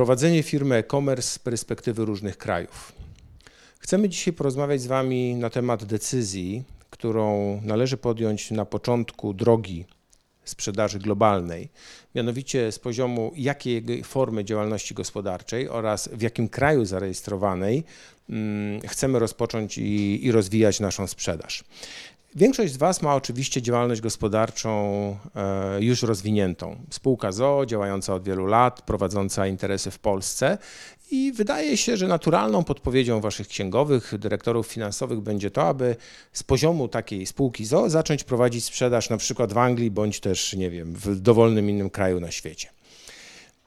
Prowadzenie firmy e-commerce z perspektywy różnych krajów. Chcemy dzisiaj porozmawiać z Wami na temat decyzji, którą należy podjąć na początku drogi sprzedaży globalnej, mianowicie z poziomu jakiej formy działalności gospodarczej oraz w jakim kraju zarejestrowanej mm, chcemy rozpocząć i, i rozwijać naszą sprzedaż. Większość z Was ma oczywiście działalność gospodarczą e, już rozwiniętą. Spółka ZO, działająca od wielu lat, prowadząca interesy w Polsce i wydaje się, że naturalną podpowiedzią Waszych księgowych, dyrektorów finansowych będzie to, aby z poziomu takiej spółki ZO zacząć prowadzić sprzedaż na przykład w Anglii bądź też, nie wiem, w dowolnym innym kraju na świecie.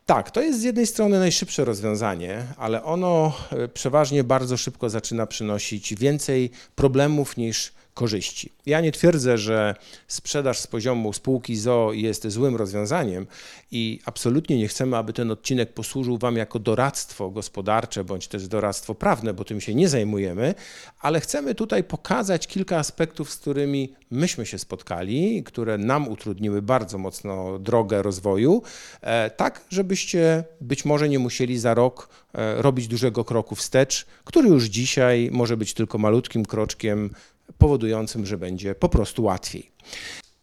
Tak, to jest z jednej strony najszybsze rozwiązanie, ale ono e, przeważnie bardzo szybko zaczyna przynosić więcej problemów niż korzyści. Ja nie twierdzę, że sprzedaż z poziomu spółki ZO jest złym rozwiązaniem i absolutnie nie chcemy, aby ten odcinek posłużył Wam jako doradztwo gospodarcze bądź też doradztwo prawne, bo tym się nie zajmujemy, ale chcemy tutaj pokazać kilka aspektów, z którymi myśmy się spotkali, które nam utrudniły bardzo mocno drogę rozwoju, e, tak żebyście być może nie musieli za rok e, robić dużego kroku wstecz, który już dzisiaj może być tylko malutkim kroczkiem powodującym, że będzie po prostu łatwiej.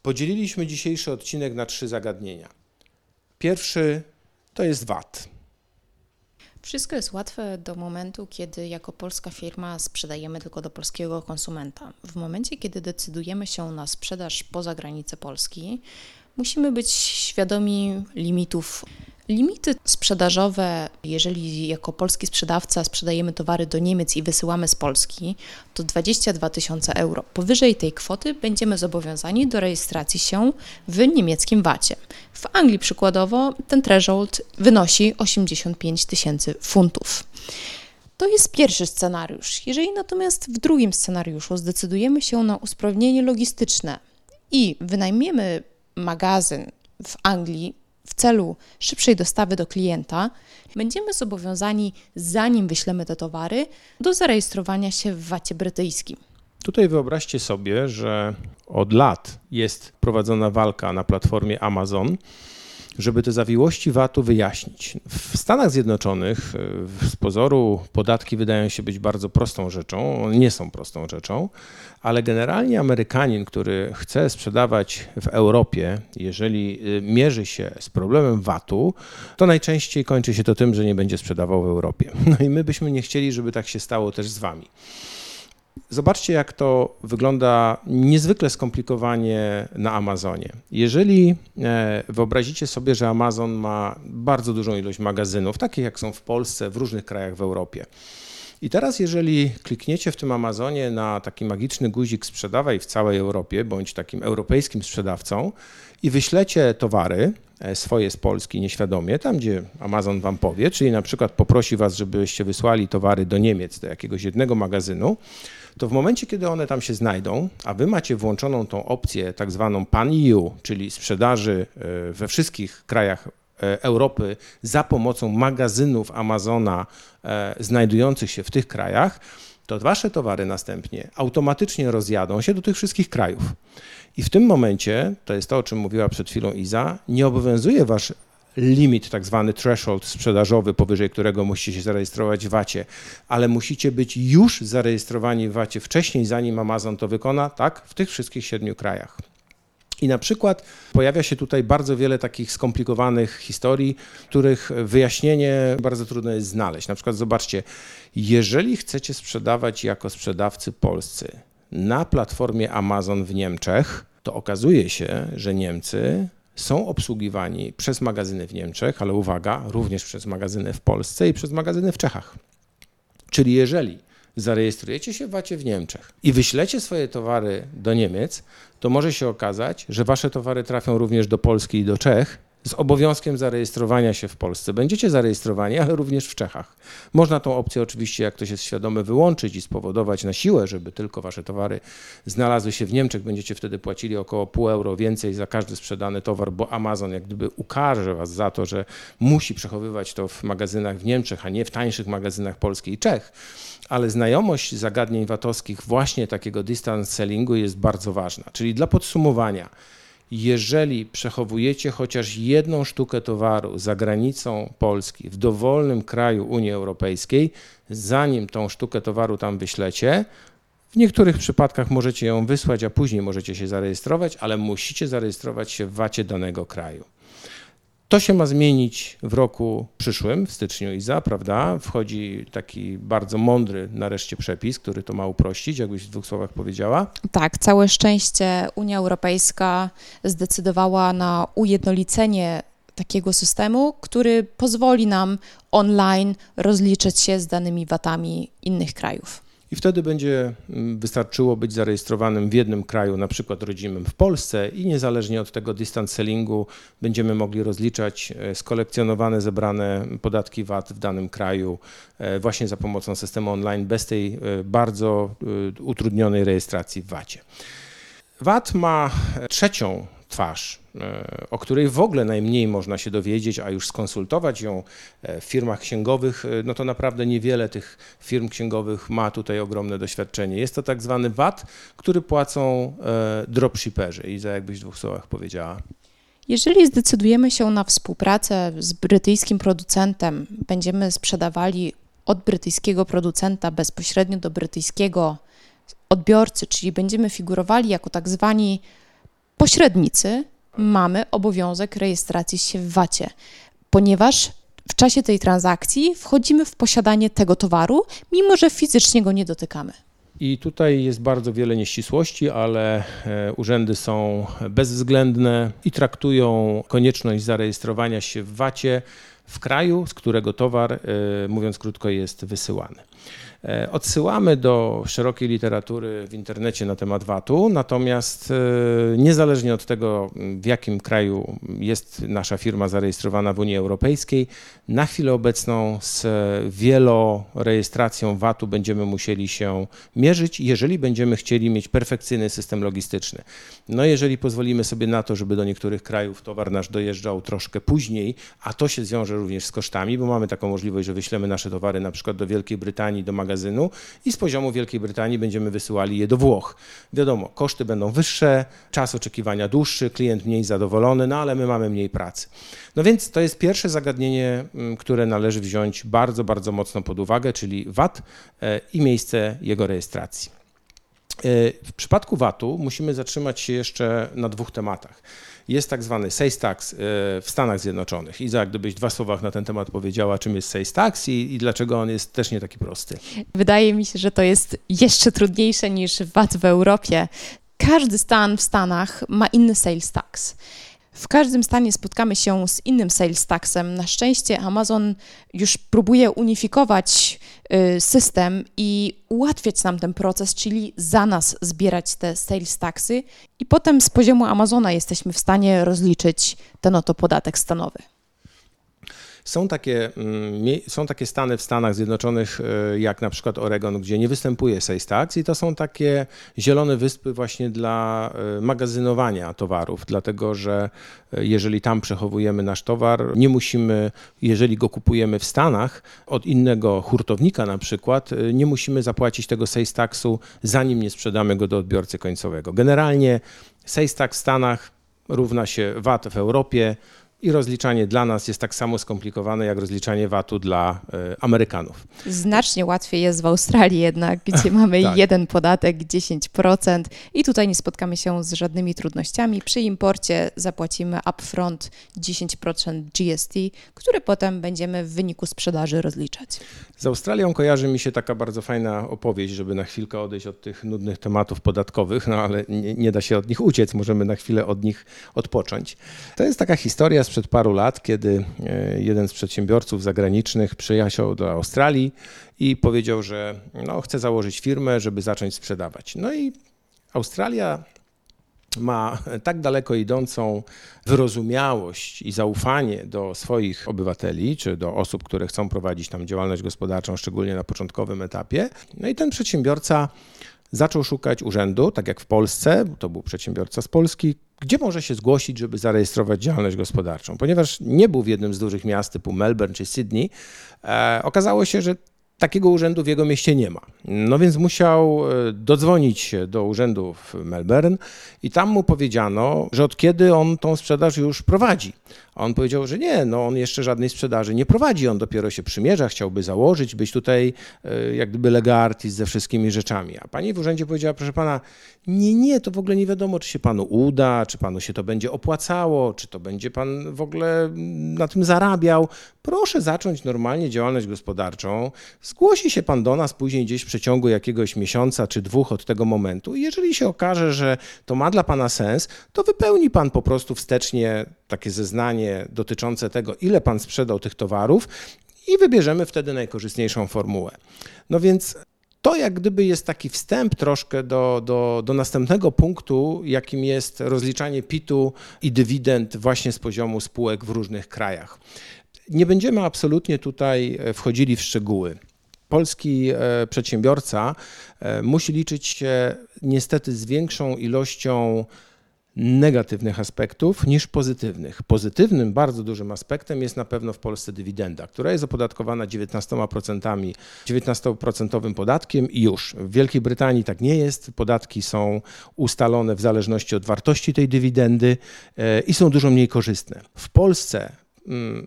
Podzieliliśmy dzisiejszy odcinek na trzy zagadnienia. Pierwszy to jest VAT. Wszystko jest łatwe do momentu, kiedy jako polska firma sprzedajemy tylko do polskiego konsumenta. W momencie, kiedy decydujemy się na sprzedaż poza granicę Polski, musimy być świadomi limitów Limity sprzedażowe, jeżeli jako polski sprzedawca sprzedajemy towary do Niemiec i wysyłamy z Polski, to 22 tysiące euro. Powyżej tej kwoty będziemy zobowiązani do rejestracji się w niemieckim VAT-ie. W Anglii przykładowo ten threshold wynosi 85 tysięcy funtów. To jest pierwszy scenariusz. Jeżeli natomiast w drugim scenariuszu zdecydujemy się na usprawnienie logistyczne i wynajmiemy magazyn w Anglii w celu szybszej dostawy do klienta, będziemy zobowiązani, zanim wyślemy te towary, do zarejestrowania się w VAT-ie brytyjskim. Tutaj wyobraźcie sobie, że od lat jest prowadzona walka na platformie Amazon żeby te zawiłości VAT-u wyjaśnić. W Stanach Zjednoczonych e, z pozoru podatki wydają się być bardzo prostą rzeczą, nie są prostą rzeczą, ale generalnie Amerykanin, który chce sprzedawać w Europie, jeżeli e, mierzy się z problemem VAT-u, to najczęściej kończy się to tym, że nie będzie sprzedawał w Europie. No i my byśmy nie chcieli, żeby tak się stało też z wami. Zobaczcie, jak to wygląda niezwykle skomplikowanie na Amazonie. Jeżeli e, wyobrazicie sobie, że Amazon ma bardzo dużą ilość magazynów, takich jak są w Polsce, w różnych krajach w Europie. I teraz, jeżeli klikniecie w tym Amazonie na taki magiczny guzik sprzedawaj w całej Europie, bądź takim europejskim sprzedawcą i wyślecie towary e, swoje z Polski nieświadomie, tam gdzie Amazon wam powie, czyli na przykład poprosi was, żebyście wysłali towary do Niemiec, do jakiegoś jednego magazynu, to w momencie, kiedy one tam się znajdą, a wy macie włączoną tą opcję tak zwaną pan-EU, czyli sprzedaży e, we wszystkich krajach e, Europy za pomocą magazynów Amazona e, znajdujących się w tych krajach, to wasze towary następnie automatycznie rozjadą się do tych wszystkich krajów. I w tym momencie, to jest to, o czym mówiła przed chwilą Iza, nie obowiązuje wasz limit, tak zwany threshold sprzedażowy, powyżej którego musicie się zarejestrować w VAT-ie, ale musicie być już zarejestrowani w VAT-ie wcześniej, zanim Amazon to wykona, tak, w tych wszystkich siedmiu krajach. I na przykład pojawia się tutaj bardzo wiele takich skomplikowanych historii, których wyjaśnienie bardzo trudno jest znaleźć. Na przykład zobaczcie, jeżeli chcecie sprzedawać jako sprzedawcy polscy na platformie Amazon w Niemczech, to okazuje się, że Niemcy są obsługiwani przez magazyny w Niemczech, ale uwaga, również przez magazyny w Polsce i przez magazyny w Czechach. Czyli jeżeli zarejestrujecie się w VAT w Niemczech i wyślecie swoje towary do Niemiec, to może się okazać, że wasze towary trafią również do Polski i do Czech z obowiązkiem zarejestrowania się w Polsce. Będziecie zarejestrowani, ale również w Czechach. Można tą opcję oczywiście, jak ktoś jest świadomy, wyłączyć i spowodować na siłę, żeby tylko wasze towary znalazły się w Niemczech. Będziecie wtedy płacili około pół euro więcej za każdy sprzedany towar, bo Amazon jak gdyby ukarze was za to, że musi przechowywać to w magazynach w Niemczech, a nie w tańszych magazynach Polski i Czech. Ale znajomość zagadnień VAT-owskich właśnie takiego distance sellingu jest bardzo ważna. Czyli dla podsumowania, jeżeli przechowujecie chociaż jedną sztukę towaru za granicą Polski w dowolnym kraju Unii Europejskiej, zanim tą sztukę towaru tam wyślecie, w niektórych przypadkach możecie ją wysłać, a później możecie się zarejestrować, ale musicie zarejestrować się w VAT-ie danego kraju. To się ma zmienić w roku przyszłym, w styczniu IZA, prawda? Wchodzi taki bardzo mądry nareszcie przepis, który to ma uprościć, jakbyś w dwóch słowach powiedziała. Tak, całe szczęście Unia Europejska zdecydowała na ujednolicenie takiego systemu, który pozwoli nam online rozliczyć się z danymi VAT-ami innych krajów. I wtedy będzie mm, wystarczyło być zarejestrowanym w jednym kraju, na przykład rodzimym w Polsce i niezależnie od tego distance sellingu będziemy mogli rozliczać e, skolekcjonowane, zebrane podatki VAT w danym kraju e, właśnie za pomocą systemu online bez tej e, bardzo utrudnionej rejestracji w VAT-ie. VAT ma trzecią twarz, e, o której w ogóle najmniej można się dowiedzieć, a już skonsultować ją e, w firmach księgowych, e, no to naprawdę niewiele tych firm księgowych ma tutaj ogromne doświadczenie. Jest to tak zwany VAT, który płacą dropshipperzy. I za jakbyś w dwóch słowach powiedziała. Jeżeli zdecydujemy się na współpracę z brytyjskim producentem, będziemy sprzedawali od brytyjskiego producenta bezpośrednio do brytyjskiego odbiorcy, czyli będziemy figurowali jako tak zwani pośrednicy mamy obowiązek rejestracji się w VAT-ie, ponieważ w czasie tej transakcji wchodzimy w posiadanie tego towaru, mimo że fizycznie go nie dotykamy. I tutaj jest bardzo wiele nieścisłości, ale e, urzędy są bezwzględne i traktują konieczność zarejestrowania się w VAT-ie w kraju, z którego towar, e, mówiąc krótko, jest wysyłany. E, odsyłamy do szerokiej literatury w internecie na temat VAT-u, natomiast e, niezależnie od tego, w jakim kraju jest nasza firma zarejestrowana w Unii Europejskiej, na chwilę obecną z wielorejestracją VAT-u będziemy musieli się mierzyć, jeżeli będziemy chcieli mieć perfekcyjny system logistyczny. No jeżeli pozwolimy sobie na to, żeby do niektórych krajów towar nasz dojeżdżał troszkę później, a to się zwiąże również z kosztami, bo mamy taką możliwość, że wyślemy nasze towary na przykład do Wielkiej Brytanii, do magazynu, magazynu i z poziomu Wielkiej Brytanii będziemy wysyłali je do Włoch. Wiadomo, koszty będą wyższe, czas oczekiwania dłuższy, klient mniej zadowolony, no ale my mamy mniej pracy. No więc to jest pierwsze zagadnienie, mm, które należy wziąć bardzo, bardzo mocno pod uwagę, czyli VAT e, i miejsce jego rejestracji. E, w przypadku VAT-u musimy zatrzymać się jeszcze na dwóch tematach jest tak zwany sales tax e, w Stanach Zjednoczonych. Iza, gdybyś dwa słowa na ten temat powiedziała, czym jest sales tax i, i dlaczego on jest też nie taki prosty. Wydaje mi się, że to jest jeszcze trudniejsze niż VAT w Europie. Każdy stan w Stanach ma inny sales tax. W każdym stanie spotkamy się z innym sales taxem. Na szczęście Amazon już próbuje unifikować y, system i ułatwiać nam ten proces, czyli za nas zbierać te sales taxy i potem z poziomu Amazona jesteśmy w stanie rozliczyć ten oto podatek stanowy. Są takie, mm, są takie stany w Stanach Zjednoczonych, e, jak na przykład Oregon, gdzie nie występuje sales tax i to są takie zielone wyspy właśnie dla e, magazynowania towarów, dlatego że e, jeżeli tam przechowujemy nasz towar, nie musimy, jeżeli go kupujemy w Stanach od innego hurtownika na przykład, nie musimy zapłacić tego sales taxu, zanim nie sprzedamy go do odbiorcy końcowego. Generalnie sales tax w Stanach równa się VAT w Europie, i rozliczanie dla nas jest tak samo skomplikowane jak rozliczanie VAT-u dla y, Amerykanów. Znacznie łatwiej jest w Australii jednak, gdzie mamy tak. jeden podatek 10% i tutaj nie spotkamy się z żadnymi trudnościami. Przy imporcie zapłacimy upfront 10% GST, które potem będziemy w wyniku sprzedaży rozliczać. Z Australią kojarzy mi się taka bardzo fajna opowieść, żeby na chwilkę odejść od tych nudnych tematów podatkowych, no ale nie, nie da się od nich uciec, możemy na chwilę od nich odpocząć. To jest taka historia sprzed paru lat, kiedy e, jeden z przedsiębiorców zagranicznych przyjechał do Australii i powiedział, że no, chce założyć firmę, żeby zacząć sprzedawać. No i Australia ma tak daleko idącą wyrozumiałość i zaufanie do swoich obywateli, czy do osób, które chcą prowadzić tam działalność gospodarczą, szczególnie na początkowym etapie. No i ten przedsiębiorca zaczął szukać urzędu, tak jak w Polsce, to był przedsiębiorca z Polski, gdzie może się zgłosić, żeby zarejestrować działalność gospodarczą. Ponieważ nie był w jednym z dużych miast typu Melbourne czy Sydney, e, okazało się, że takiego urzędu w jego mieście nie ma. No więc musiał e, dodzwonić się do urzędu w Melbourne i tam mu powiedziano, że od kiedy on tą sprzedaż już prowadzi. A on powiedział, że nie, no on jeszcze żadnej sprzedaży nie prowadzi, on dopiero się przymierza, chciałby założyć, być tutaj e, jak gdyby lega ze wszystkimi rzeczami. A pani w urzędzie powiedziała, proszę pana, nie, nie, to w ogóle nie wiadomo, czy się panu uda, czy panu się to będzie opłacało, czy to będzie pan w ogóle na tym zarabiał. Proszę zacząć normalnie działalność gospodarczą, zgłosi się pan do nas później gdzieś w przeciągu jakiegoś miesiąca czy dwóch od tego momentu. I jeżeli się okaże, że to ma dla pana sens, to wypełni pan po prostu wstecznie takie zeznanie dotyczące tego, ile pan sprzedał tych towarów i wybierzemy wtedy najkorzystniejszą formułę. No więc to jak gdyby jest taki wstęp troszkę do, do, do następnego punktu, jakim jest rozliczanie PIT-u i dywidend właśnie z poziomu spółek w różnych krajach. Nie będziemy absolutnie tutaj e, wchodzili w szczegóły. Polski e, przedsiębiorca e, musi liczyć się niestety z większą ilością negatywnych aspektów niż pozytywnych. Pozytywnym, bardzo dużym aspektem jest na pewno w Polsce dywidenda, która jest opodatkowana 19%, 19% podatkiem i już. W Wielkiej Brytanii tak nie jest. Podatki są ustalone w zależności od wartości tej dywidendy i są dużo mniej korzystne. W Polsce mm,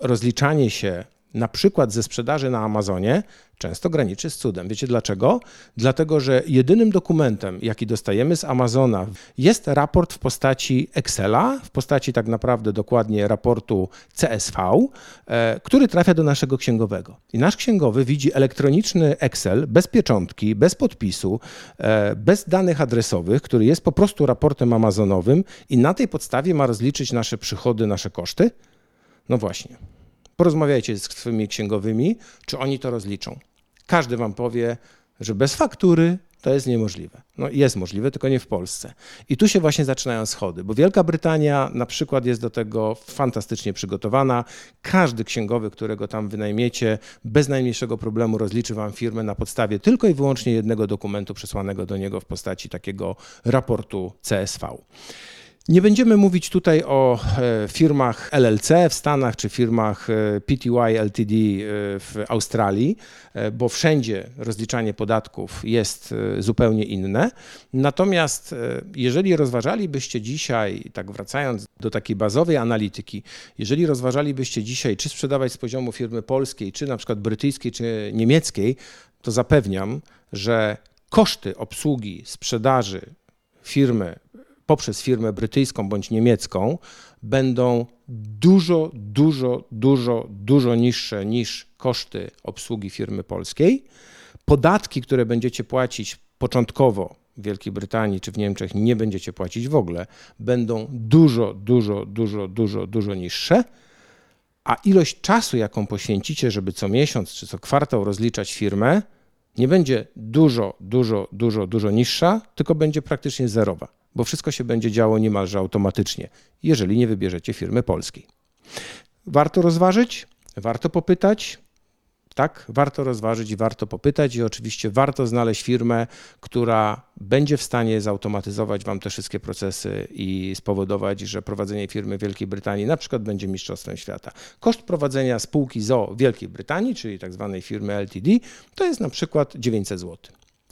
rozliczanie się na przykład ze sprzedaży na Amazonie, często graniczy z cudem. Wiecie dlaczego? Dlatego, że jedynym dokumentem, jaki dostajemy z Amazona, jest raport w postaci Excela, w postaci tak naprawdę dokładnie raportu CSV, e, który trafia do naszego księgowego. I nasz księgowy widzi elektroniczny Excel bez pieczątki, bez podpisu, e, bez danych adresowych, który jest po prostu raportem amazonowym i na tej podstawie ma rozliczyć nasze przychody, nasze koszty. No właśnie. Porozmawiajcie z swoimi księgowymi, czy oni to rozliczą. Każdy wam powie, że bez faktury to jest niemożliwe. No jest możliwe, tylko nie w Polsce. I tu się właśnie zaczynają schody, bo Wielka Brytania na przykład jest do tego fantastycznie przygotowana. Każdy księgowy, którego tam wynajmiecie, bez najmniejszego problemu rozliczy wam firmę na podstawie tylko i wyłącznie jednego dokumentu przesłanego do niego w postaci takiego raportu CSV. Nie będziemy mówić tutaj o e, firmach LLC w Stanach czy firmach e, PTY Ltd e, w Australii, bo wszędzie rozliczanie podatków jest zupełnie inne. Natomiast jeżeli rozważalibyście dzisiaj, tak wracając do takiej bazowej analityki, jeżeli rozważalibyście dzisiaj, czy sprzedawać z poziomu firmy polskiej, czy na przykład brytyjskiej, czy niemieckiej, to zapewniam, że koszty obsługi sprzedaży firmy poprzez firmę brytyjską bądź niemiecką będą dużo, dużo, dużo, dużo niższe niż koszty obsługi firmy polskiej. Podatki, które będziecie płacić początkowo w Wielkiej Brytanii czy w Niemczech, nie będziecie płacić w ogóle, będą dużo, dużo, dużo, dużo, dużo niższe. A ilość czasu, jaką poświęcicie, żeby co miesiąc czy co kwartał rozliczać firmę, nie będzie dużo, dużo, dużo, dużo niższa, tylko będzie praktycznie zerowa bo wszystko się będzie działo niemalże automatycznie, jeżeli nie wybierzecie firmy polskiej. Warto rozważyć, warto popytać. Tak, warto rozważyć i warto popytać, i oczywiście warto znaleźć firmę, która będzie w stanie zautomatyzować Wam te wszystkie procesy i spowodować, że prowadzenie firmy w Wielkiej Brytanii na przykład będzie mistrzostwem świata. Koszt prowadzenia spółki ZO Wielkiej Brytanii, czyli tak zwanej firmy LTD, to jest na przykład 900 zł.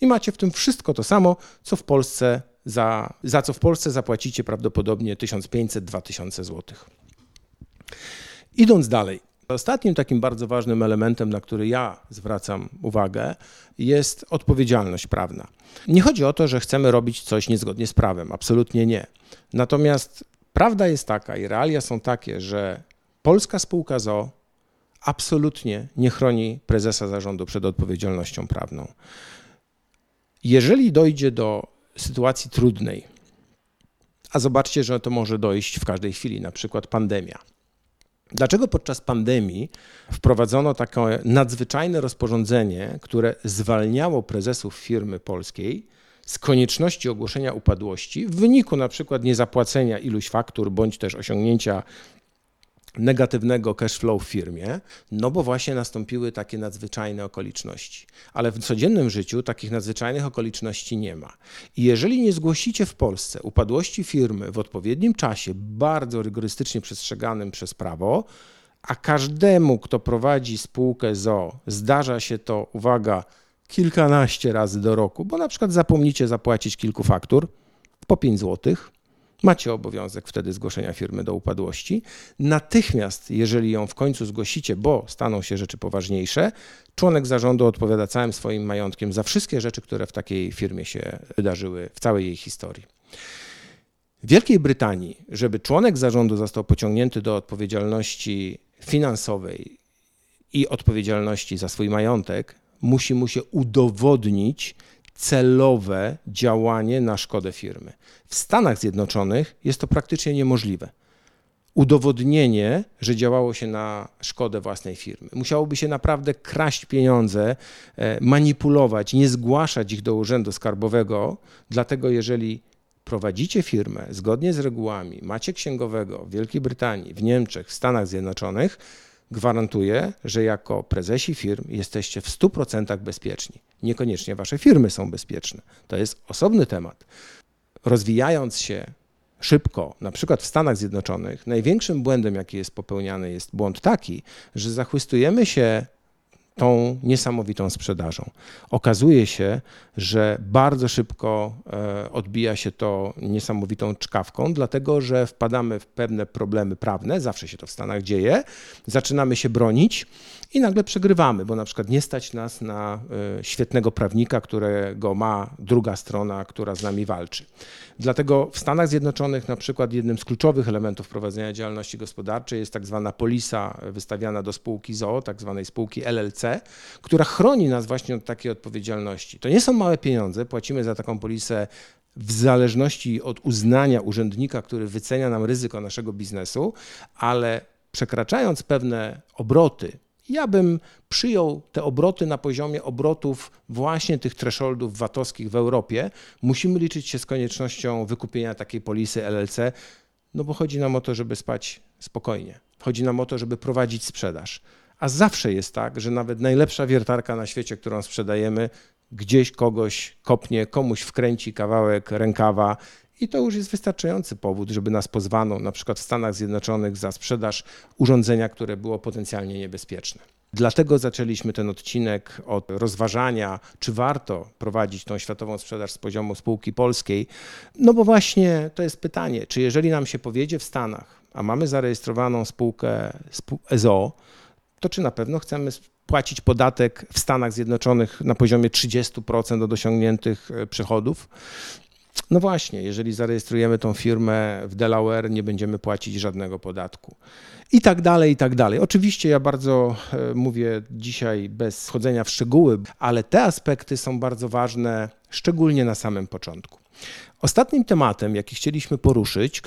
I macie w tym wszystko to samo, co w Polsce za, za co w Polsce zapłacicie prawdopodobnie 1500-2000 zł. Idąc dalej, Ostatnim takim bardzo ważnym elementem, na który ja zwracam uwagę, jest odpowiedzialność prawna. Nie chodzi o to, że chcemy robić coś niezgodnie z prawem, absolutnie nie. Natomiast prawda jest taka i realia są takie, że polska spółka ZO absolutnie nie chroni prezesa zarządu przed odpowiedzialnością prawną. Jeżeli dojdzie do sytuacji trudnej. A zobaczcie, że to może dojść w każdej chwili, na przykład pandemia. Dlaczego podczas pandemii wprowadzono takie nadzwyczajne rozporządzenie, które zwalniało prezesów firmy polskiej z konieczności ogłoszenia upadłości w wyniku na przykład niezapłacenia iluś faktur bądź też osiągnięcia negatywnego cash flow w firmie, no bo właśnie nastąpiły takie nadzwyczajne okoliczności. Ale w codziennym życiu takich nadzwyczajnych okoliczności nie ma. I jeżeli nie zgłosicie w Polsce upadłości firmy w odpowiednim czasie, bardzo rygorystycznie przestrzeganym przez prawo, a każdemu, kto prowadzi spółkę ZO, zdarza się to, uwaga, kilkanaście razy do roku, bo na przykład zapomnicie zapłacić kilku faktur po 5 złotych, macie obowiązek wtedy zgłoszenia firmy do upadłości. Natychmiast, jeżeli ją w końcu zgłosicie, bo staną się rzeczy poważniejsze, członek zarządu odpowiada całym swoim majątkiem za wszystkie rzeczy, które w takiej firmie się wydarzyły w całej jej historii. W Wielkiej Brytanii, żeby członek zarządu został pociągnięty do odpowiedzialności finansowej i odpowiedzialności za swój majątek, musi mu się udowodnić celowe działanie na szkodę firmy. W Stanach Zjednoczonych jest to praktycznie niemożliwe. Udowodnienie, że działało się na szkodę własnej firmy. Musiałoby się naprawdę kraść pieniądze, e, manipulować, nie zgłaszać ich do urzędu skarbowego, dlatego jeżeli prowadzicie firmę zgodnie z regułami, macie księgowego w Wielkiej Brytanii, w Niemczech, w Stanach Zjednoczonych, gwarantuję, że jako prezesi firm jesteście w 100% bezpieczni. Niekoniecznie wasze firmy są bezpieczne. To jest osobny temat. Rozwijając się szybko, na przykład w Stanach Zjednoczonych, największym błędem, jaki jest popełniany, jest błąd taki, że zachwystujemy się tą niesamowitą sprzedażą. Okazuje się, że bardzo szybko e, odbija się to niesamowitą czkawką, dlatego że wpadamy w pewne problemy prawne, zawsze się to w Stanach dzieje, zaczynamy się bronić i nagle przegrywamy, bo na przykład nie stać nas na e, świetnego prawnika, którego ma druga strona, która z nami walczy. Dlatego w Stanach Zjednoczonych na przykład jednym z kluczowych elementów prowadzenia działalności gospodarczej jest tak zwana polisa wystawiana do spółki ZOO, tak zwanej spółki LLC, która chroni nas właśnie od takiej odpowiedzialności. To nie są małe pieniądze, płacimy za taką polisę w zależności od uznania urzędnika, który wycenia nam ryzyko naszego biznesu, ale przekraczając pewne obroty, ja bym przyjął te obroty na poziomie obrotów właśnie tych thresholdów VAT-owskich w Europie. Musimy liczyć się z koniecznością wykupienia takiej polisy LLC, no bo chodzi nam o to, żeby spać spokojnie. Chodzi nam o to, żeby prowadzić sprzedaż. A zawsze jest tak, że nawet najlepsza wiertarka na świecie, którą sprzedajemy, gdzieś kogoś kopnie, komuś wkręci kawałek rękawa i to już jest wystarczający powód, żeby nas pozwano, na przykład w Stanach Zjednoczonych, za sprzedaż urządzenia, które było potencjalnie niebezpieczne. Dlatego zaczęliśmy ten odcinek od rozważania, czy warto prowadzić tą światową sprzedaż z poziomu spółki polskiej. No bo właśnie to jest pytanie, czy jeżeli nam się powiedzie w Stanach, a mamy zarejestrowaną spółkę EZO, to czy na pewno chcemy płacić podatek w Stanach Zjednoczonych na poziomie 30% od osiągniętych e, przychodów? No właśnie, jeżeli zarejestrujemy tą firmę w Delaware, nie będziemy płacić żadnego podatku. I tak dalej, i tak dalej. Oczywiście ja bardzo e, mówię dzisiaj bez schodzenia w szczegóły, ale te aspekty są bardzo ważne, szczególnie na samym początku. Ostatnim tematem, jaki chcieliśmy poruszyć,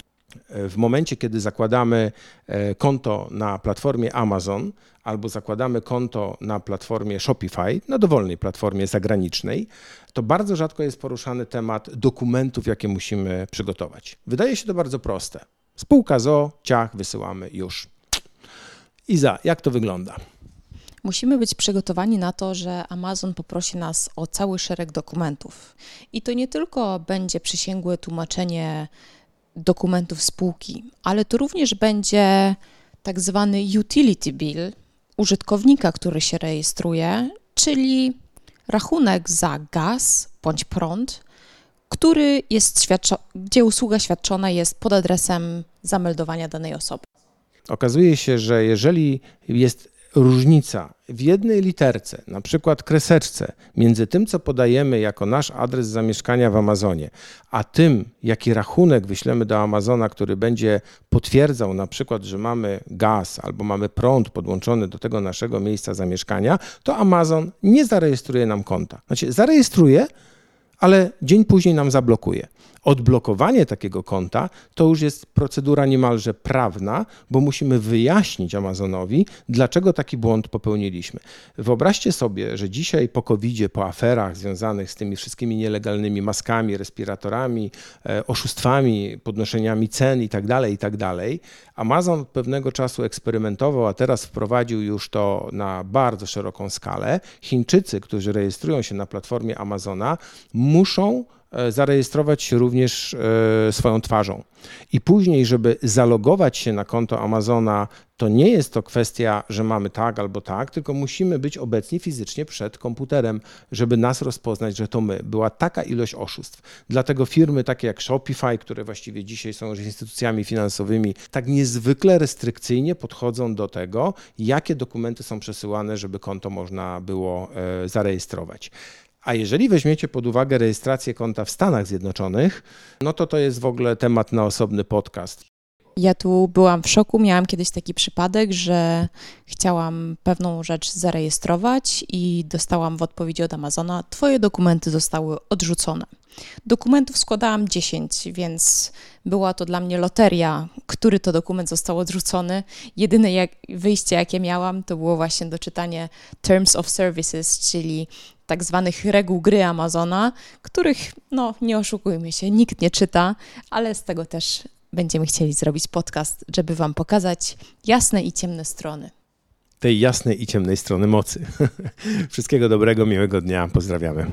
w momencie, kiedy zakładamy e, konto na platformie Amazon albo zakładamy konto na platformie Shopify, na dowolnej platformie zagranicznej, to bardzo rzadko jest poruszany temat dokumentów, jakie musimy przygotować. Wydaje się to bardzo proste. Spółka ZO, ciach, wysyłamy już. Iza, jak to wygląda? Musimy być przygotowani na to, że Amazon poprosi nas o cały szereg dokumentów. I to nie tylko będzie przysięgłe tłumaczenie dokumentów spółki, ale to również będzie tak zwany utility bill użytkownika, który się rejestruje, czyli rachunek za gaz bądź prąd, który jest gdzie usługa świadczona jest pod adresem zameldowania danej osoby. Okazuje się, że jeżeli jest różnica w jednej literce, na przykład kreseczce, między tym, co podajemy jako nasz adres zamieszkania w Amazonie, a tym, jaki rachunek wyślemy do Amazona, który będzie potwierdzał na przykład, że mamy gaz albo mamy prąd podłączony do tego naszego miejsca zamieszkania, to Amazon nie zarejestruje nam konta. Znaczy, zarejestruje, ale dzień później nam zablokuje. Odblokowanie takiego konta to już jest procedura niemalże prawna, bo musimy wyjaśnić Amazonowi, dlaczego taki błąd popełniliśmy. Wyobraźcie sobie, że dzisiaj po covid po aferach związanych z tymi wszystkimi nielegalnymi maskami, respiratorami, e, oszustwami, podnoszeniami cen itd., tak itd., tak Amazon pewnego czasu eksperymentował, a teraz wprowadził już to na bardzo szeroką skalę. Chińczycy, którzy rejestrują się na platformie Amazona, muszą zarejestrować się również e, swoją twarzą. I później, żeby zalogować się na konto Amazona, to nie jest to kwestia, że mamy tak albo tak, tylko musimy być obecni fizycznie przed komputerem, żeby nas rozpoznać, że to my. Była taka ilość oszustw. Dlatego firmy takie jak Shopify, które właściwie dzisiaj są już instytucjami finansowymi, tak niezwykle restrykcyjnie podchodzą do tego, jakie dokumenty są przesyłane, żeby konto można było e, zarejestrować. A jeżeli weźmiecie pod uwagę rejestrację konta w Stanach Zjednoczonych, no to to jest w ogóle temat na osobny podcast. Ja tu byłam w szoku. Miałam kiedyś taki przypadek, że chciałam pewną rzecz zarejestrować i dostałam w odpowiedzi od Amazona: Twoje dokumenty zostały odrzucone. Dokumentów składałam 10, więc była to dla mnie loteria, który to dokument został odrzucony. Jedyne jak, wyjście, jakie miałam, to było właśnie doczytanie Terms of Services, czyli tak zwanych reguł gry Amazona, których, no nie oszukujmy się, nikt nie czyta, ale z tego też będziemy chcieli zrobić podcast, żeby Wam pokazać jasne i ciemne strony. Tej jasnej i ciemnej strony mocy. Wszystkiego dobrego, miłego dnia. Pozdrawiamy.